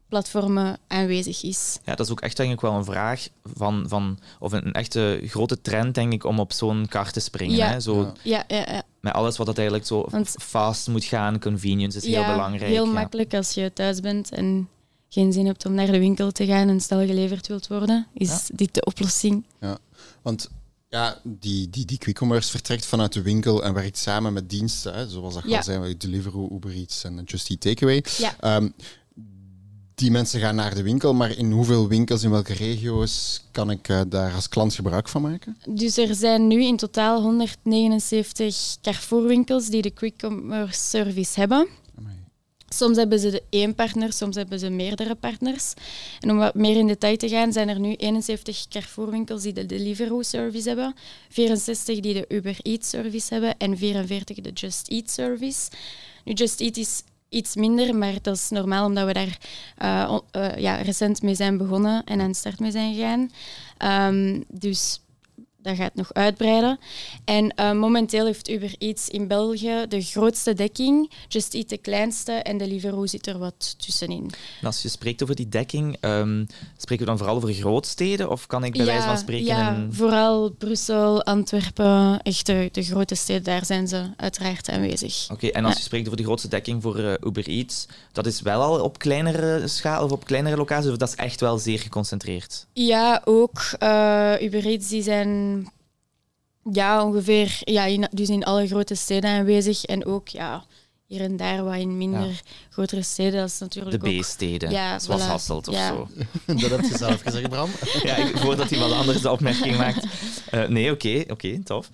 platformen aanwezig is. Ja, dat is ook echt denk ik wel een vraag van, van of een, een echte grote trend denk ik om op zo'n kar te springen. Ja. Hè? Zo, Ja, ja, ja. Met alles wat dat eigenlijk zo Want- fast moet gaan, convenience is ja, heel belangrijk. Heel ja. makkelijk als je thuis bent en geen zin hebt om naar de winkel te gaan en snel geleverd wilt worden, is Ja. dit de oplossing. Ja, want ja, die, die, die quick commerce vertrekt vanuit de winkel en werkt samen met diensten, hè, zoals dat Ja. al zei, Deliveroo, Uber Eats en Just Eat Takeaway. Ja. Ehm, die mensen gaan naar de winkel, maar in hoeveel winkels, in welke regio's kan ik eh, daar als klant gebruik van maken? Dus er zijn nu in totaal 179 Carrefour-winkels die de quick commerce service hebben. Soms hebben ze één partner, soms hebben ze meerdere partners. En om wat meer in detail te gaan, zijn er nu 71 Carrefour-winkels die de Deliveroo-service hebben, 64 die de Uber Eats-service hebben en 44 de Just Eat-service. Nu, Just Eat is iets minder, maar dat is normaal omdat we daar eh, eh, ja, recent mee zijn begonnen en aan start mee zijn gegaan. Ehm, dus dat gaat nog uitbreiden. En eh, momenteel heeft Uber Eats in België de grootste dekking, Just Eat de kleinste en Deliveroo zit er wat tussenin. En als je spreekt over die dekking, ehm, spreken we dan vooral over grootsteden? Of kan ik bij wijze van spreken ja vooral Brussel, Antwerpen, echt de, de grote steden, daar zijn ze uiteraard aanwezig. Oké, en als Ja. je spreekt over de grootste dekking voor eh, Uber Eats, dat is wel al op kleinere schaal of op kleinere locaties, of dat is echt wel zeer geconcentreerd? Ja, ook. eh Uber Eats die zijn ja, ongeveer ja, in, dus in alle grote steden aanwezig. En ook ja, hier en daar wat in minder Ja. grotere steden. Dat is De natuurlijk ook... B-steden, Ja, zoals voilà. Hasselt of Ja. zo. dat heb je zelf gezegd, Bram. ja, ik, voordat iemand anders de opmerking maakt. Eh, nee, oké, oké, tof.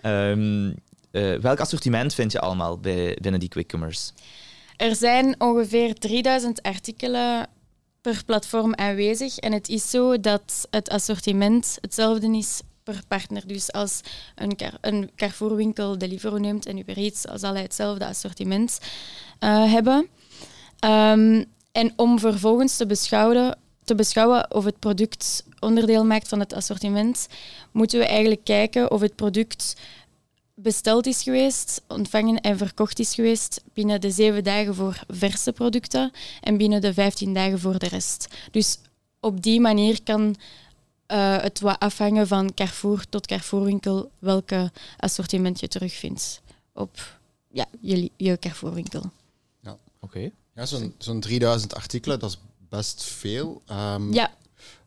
Ehm, eh, welk assortiment vind je allemaal bij, binnen die quick commerce? Er zijn ongeveer 3000 artikelen per platform aanwezig. En het is zo dat het assortiment hetzelfde is per partner. Dus als een, een Carrefour-winkel Deliveroo neemt en Uber Eats, zal hij hetzelfde assortiment eh, hebben. Ehm, en om vervolgens te beschouwen, te beschouwen of het product onderdeel maakt van het assortiment, moeten we eigenlijk kijken of het product besteld is geweest, ontvangen en verkocht is geweest binnen de zeven dagen voor verse producten en binnen de vijftien dagen voor de rest. Dus op die manier kan eh, het wat afhangen van Carrefour tot Carrefourwinkel welke assortiment je terugvindt op ja, je, je Carrefourwinkel. Ja. Oké. Ja, zo'n zo'n 3000 artikelen, dat is best veel. Ehm, Ja,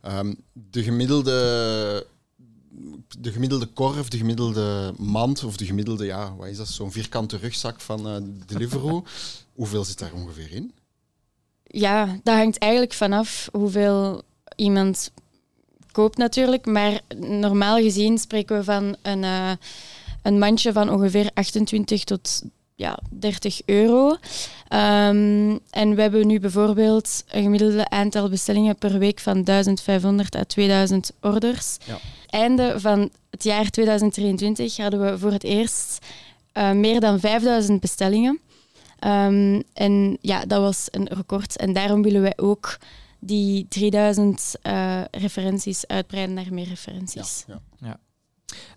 ehm, de gemiddelde de gemiddelde korf, de gemiddelde mand of de gemiddelde, ja, wat is dat, zo'n vierkante rugzak van eh Deliveroo. Hoeveel zit daar ongeveer in? ja, dat hangt eigenlijk vanaf hoeveel iemand natuurlijk. Maar normaal gezien spreken we van een, eh, een mandje van ongeveer 28 tot ja, 30 euro. Ehm, en we hebben nu bijvoorbeeld een gemiddelde aantal bestellingen per week van 1500 à 2000 orders. Ja. Einde van het jaar 2023 hadden we voor het eerst eh, meer dan 5000 bestellingen. Ehm, en ja, dat was een record. En daarom willen wij ook die 3000 eh, referenties uitbreiden naar meer referenties. Ja.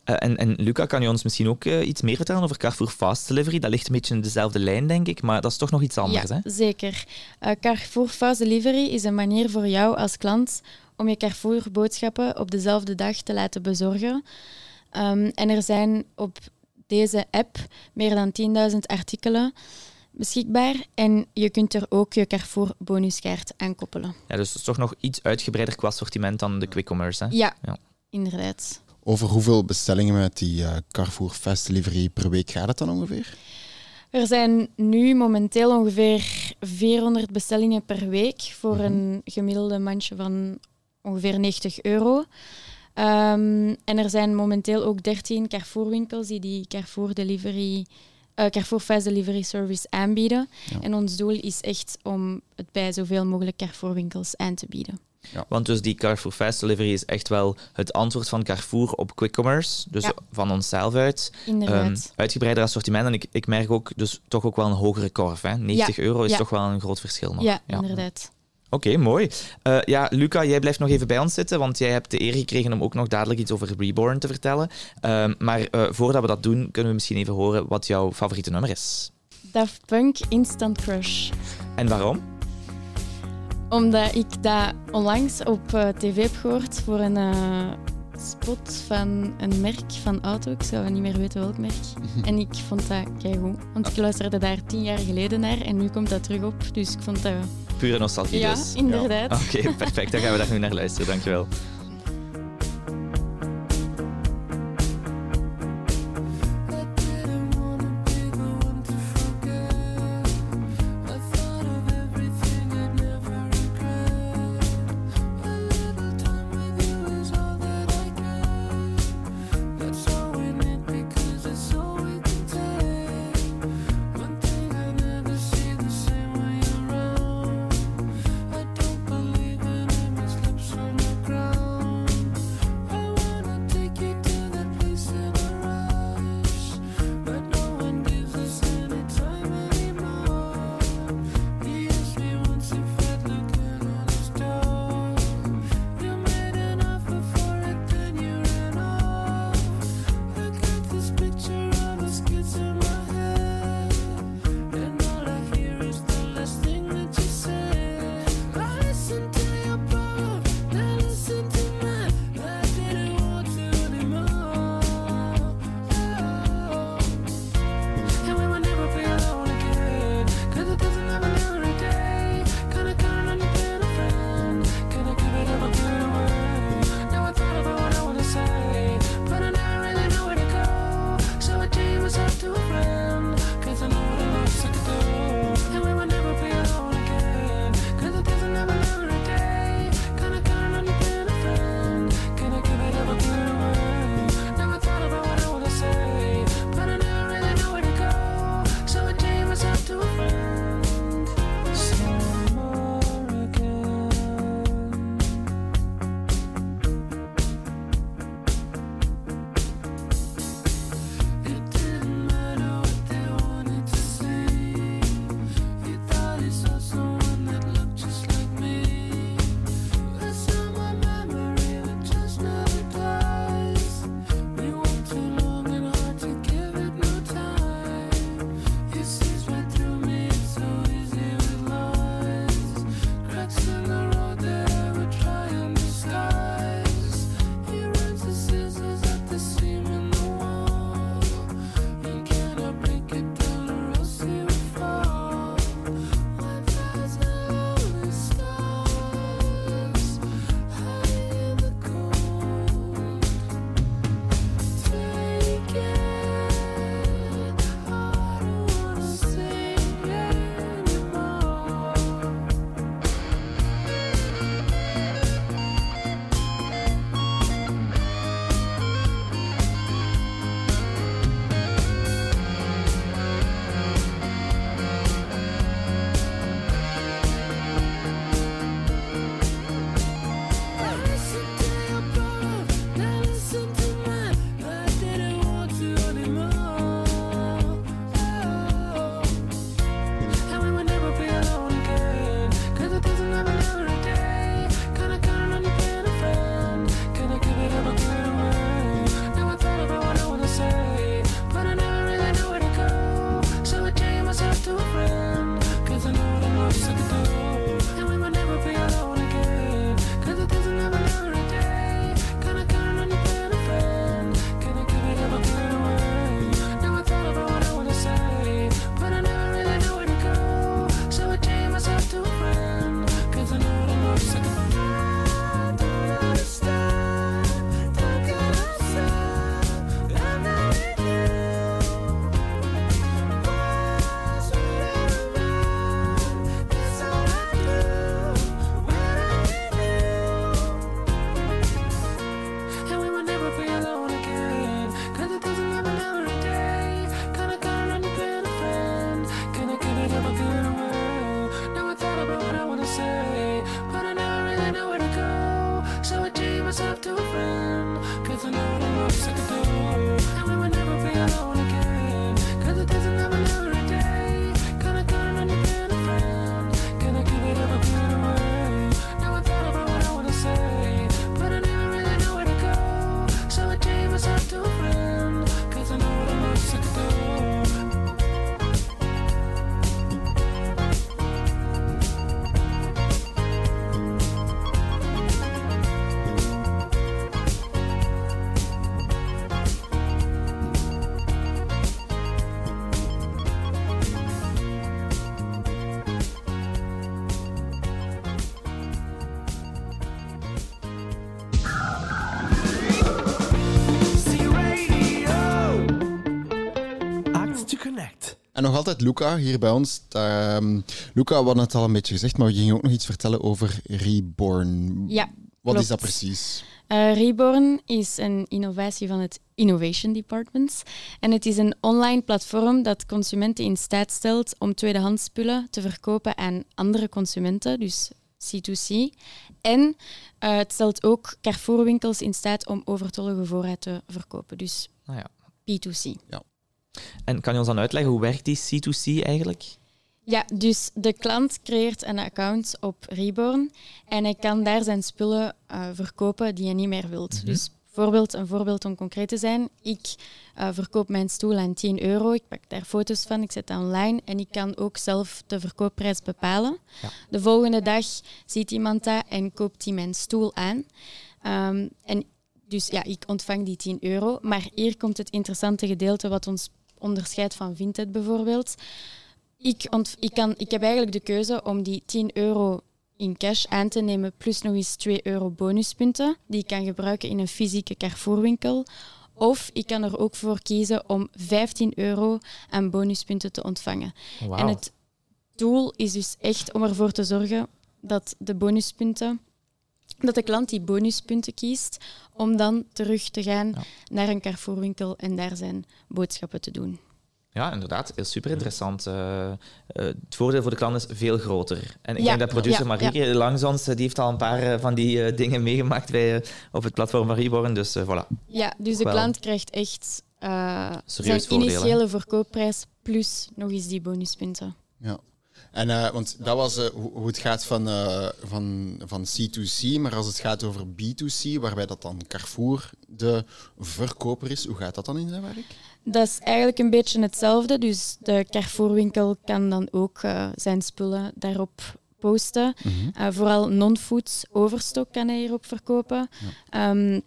Eh, en, en Luca, kan je ons misschien ook eh, iets meer vertellen over Carrefour Fast Delivery? Dat ligt een beetje in dezelfde lijn, denk ik, maar dat is toch nog iets anders, ja, hè? zeker. Eh, Carrefour Fast Delivery is een manier voor jou als klant om je Carrefour-boodschappen op dezelfde dag te laten bezorgen. Ehm, en er zijn op deze app meer dan 10.000 artikelen beschikbaar. En je kunt er ook je Carrefour bonuskaart aan koppelen. Ja, dus het is toch nog iets uitgebreider qua assortiment dan de quick commerce. Hè? Ja, inderdaad. Over hoeveel bestellingen met die eh, Carrefour Fast Delivery per week gaat het dan ongeveer? Er zijn nu momenteel ongeveer 400 bestellingen per week voor een gemiddelde mandje van ongeveer 90 euro. Ehm, en er zijn momenteel ook 13 Carrefour-winkels die die Carrefour Delivery, eh, Carrefour Fast Delivery Service aanbieden. En ons doel is echt om het bij zoveel mogelijk Carrefour-winkels aan te bieden. Ja. Want dus die Carrefour Fast Delivery is echt wel het antwoord van Carrefour op quick commerce. Dus Ja. van onszelf uit. Ehm, uitgebreider assortiment. En ik, ik merk ook dus toch ook wel een hogere korf. Hè? 90 Ja. euro is toch wel een groot verschil nog. Ja, inderdaad. Oké, mooi. Eh, ja, Luca, jij blijft nog even bij ons zitten, want jij hebt de eer gekregen om ook nog dadelijk iets over Reborn te vertellen. Ehm, maar eh, voordat we dat doen, kunnen we misschien even horen wat jouw favoriete nummer is. Daft Punk Instant Crush. En waarom? Omdat ik dat onlangs op eh, tv heb gehoord voor een spot van een merk van auto. Ik zou niet meer weten welk merk. En ik vond dat keigoed. Want ik luisterde daar tien jaar geleden naar en nu komt dat terug op. Dus ik vond dat... Pure nostalgie Ja, dus. inderdaad. Oké, perfect. Dan gaan we daar nu naar luisteren. Dankjewel. En nog altijd Luca hier bij ons. Ehm Luca, we hadden het al een beetje gezegd, maar we gingen ook nog iets vertellen over Reborn. Ja, Wat is dat precies? Eh, Reborn is een innovatie van het Innovation Department. En het is een online platform dat consumenten in staat stelt om tweedehands spullen te verkopen aan andere consumenten, dus C2C. En eh, het stelt ook Carrefour-winkels in staat om overtollige voorraad te verkopen, dus Nou ja. B2C. En kan je ons dan uitleggen hoe werkt die C2C eigenlijk? Ja, dus de klant creëert een account op Reborn en hij kan daar zijn spullen eh, verkopen die hij niet meer wilt. Dus bijvoorbeeld, een voorbeeld om concreet te zijn. Ik eh, verkoop mijn stoel aan 10 euro, ik pak daar foto's van, ik zet dat online en ik kan ook zelf de verkoopprijs bepalen. Ja. De volgende dag ziet iemand dat en koopt hij mijn stoel aan. Ehm, en dus ja, ik ontvang die 10 euro. Maar hier komt het interessante gedeelte wat ons onderscheidt van Vinted bijvoorbeeld. Ik, ik, kan, ik heb eigenlijk de keuze om die 10 euro in cash aan te nemen, plus nog eens 2 euro bonuspunten, die ik kan gebruiken in een fysieke Carrefour-winkel. Of ik kan er ook voor kiezen om 15 euro aan bonuspunten te ontvangen. En het doel is dus echt om ervoor te zorgen dat de bonuspunten, dat de klant die bonuspunten kiest, om dan terug te gaan Ja. naar een Carrefour-winkel en daar zijn boodschappen te doen. Ja, inderdaad. Heel super interessant. Eh, eh, het voordeel voor de klant is veel groter. En ik Ja, denk dat producer ja, Marieke langs ons, eh, die heeft al een paar van die eh, dingen meegemaakt bij, op het platform van Reborn. Dus voilà. Ja, dus de klant krijgt echt eh, zijn voordeel, hè? initiële verkoopprijs plus nog eens die bonuspunten. Ja. En, eh, want dat was eh, hoe, het gaat van, eh, van, van C2C, maar als het gaat over B2C, waarbij dat dan Carrefour de verkoper is, hoe gaat dat dan in zijn werk? Dat is eigenlijk een beetje hetzelfde. Dus de Carrefour-winkel kan dan ook zijn spullen daarop posten. Eh, vooral non-foods overstok kan hij hierop verkopen. Ehm,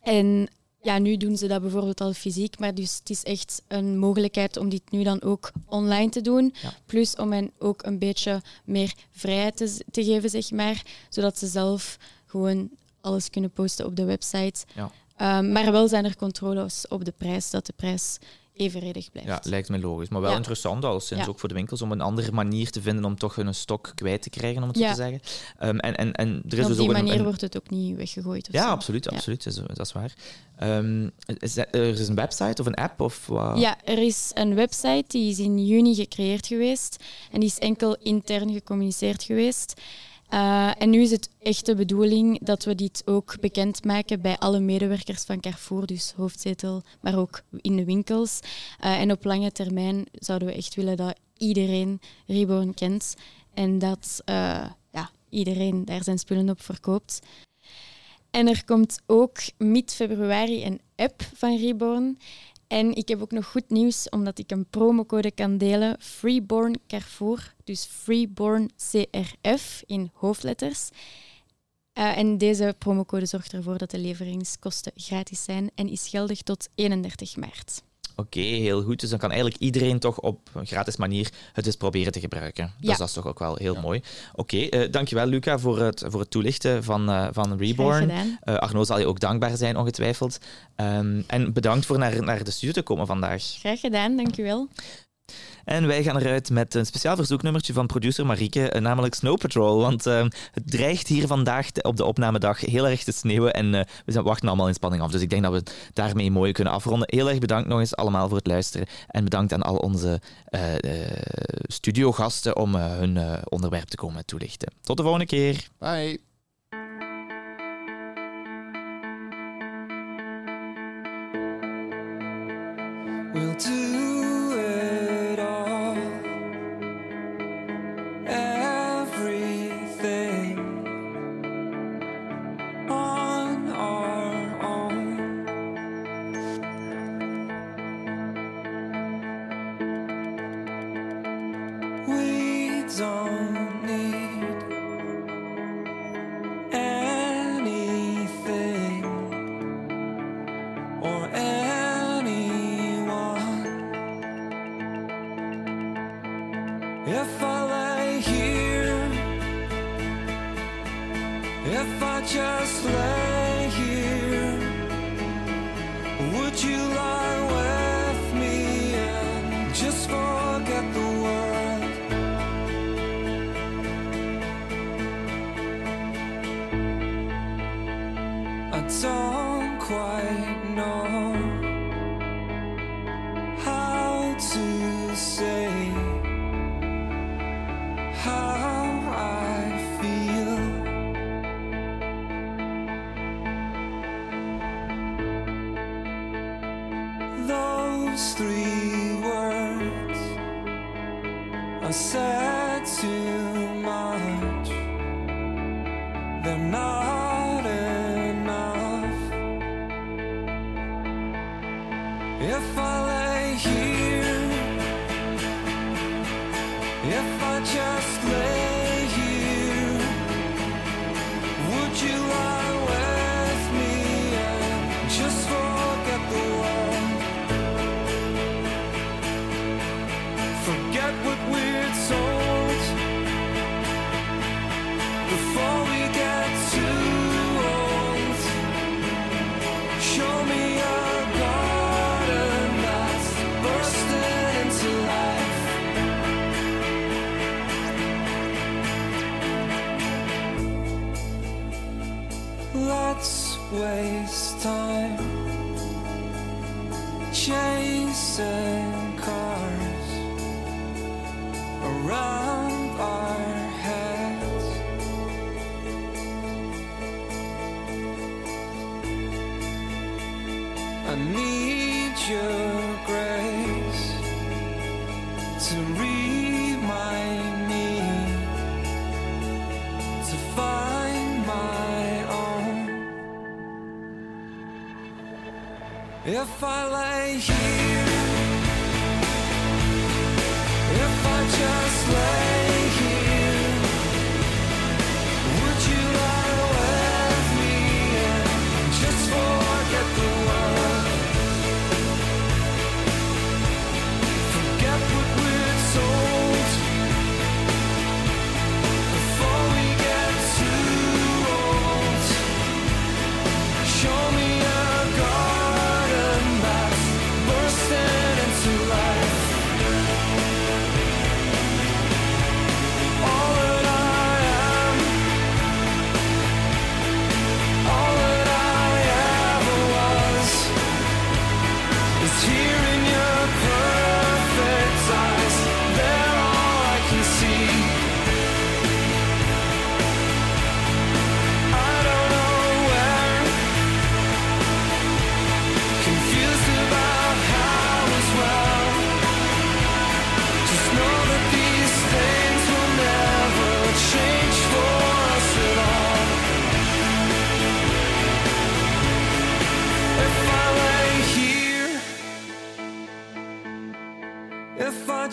en ja, nu doen ze dat bijvoorbeeld al fysiek, maar dus het is echt een mogelijkheid om dit nu dan ook online te doen. Ja. Plus om hen ook een beetje meer vrijheid te, te geven, zeg maar, zodat ze zelf gewoon alles kunnen posten op de website. Ja. Ehm, maar wel zijn er controles op de prijs, dat de prijs evenredig blijft. Ja, lijkt me logisch. Maar wel Ja. interessant, al sinds Ja. ook voor de winkels, om een andere manier te vinden om toch hun stok kwijt te krijgen, om het zo te zeggen. Ehm, en, en, en er is En op dus die een- manier een, wordt het ook niet weggegooid. Of Ja, zo. absoluut, absoluut. Dat is, waar. Ehm, is er is een website of een app? Of wat? Ja, er is een website die is in juni gecreëerd geweest en die is enkel intern gecommuniceerd geweest. Eh, en nu is het echt de bedoeling dat we dit ook bekendmaken bij alle medewerkers van Carrefour, dus hoofdzetel, maar ook in de winkels. Eh, en op lange termijn zouden we echt willen dat iedereen Reborn kent en dat eh, ja, iedereen daar zijn spullen op verkoopt. En er komt ook mid-februari een app van Reborn. En ik heb ook nog goed nieuws, omdat ik een promocode kan delen. Freeborn Carrefour, dus Freeborn CRF in hoofdletters. Eh, en deze promocode zorgt ervoor dat de leveringskosten gratis zijn en is geldig tot 31 maart. Oké, heel goed. Dus dan kan eigenlijk iedereen toch op een gratis manier het eens proberen te gebruiken. Dus Ja. dat is toch ook wel heel mooi. Oké, eh, dankjewel Luca voor het, voor het toelichten van, eh, van Reborn. gedaan. Eh, Arno zal je ook dankbaar zijn, ongetwijfeld. Ehm, en bedankt voor naar, naar de studio te komen vandaag. Graag gedaan, dankjewel. En wij gaan eruit met een speciaal verzoeknummertje van producer Marieke, eh, namelijk Snow Patrol. Want eh, het dreigt hier vandaag op de opnamedag heel erg te sneeuwen en uh, we wachten allemaal in spanning af. Dus ik denk dat we het daarmee mooi kunnen afronden. Heel erg bedankt nog eens allemaal voor het luisteren en bedankt aan al onze uh, studiogasten om hun onderwerp te komen toelichten. Tot de volgende keer. Bye. We'll If I lay here, if I just lay here. need your grace to remind me to find my own. If I lay here, if I just lay.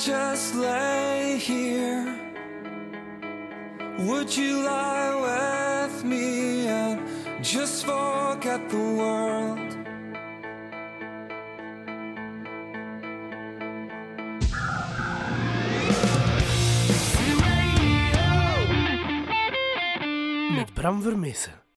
just lay here? Would you lie with me and just forget the world? Met Bram Vermeesen.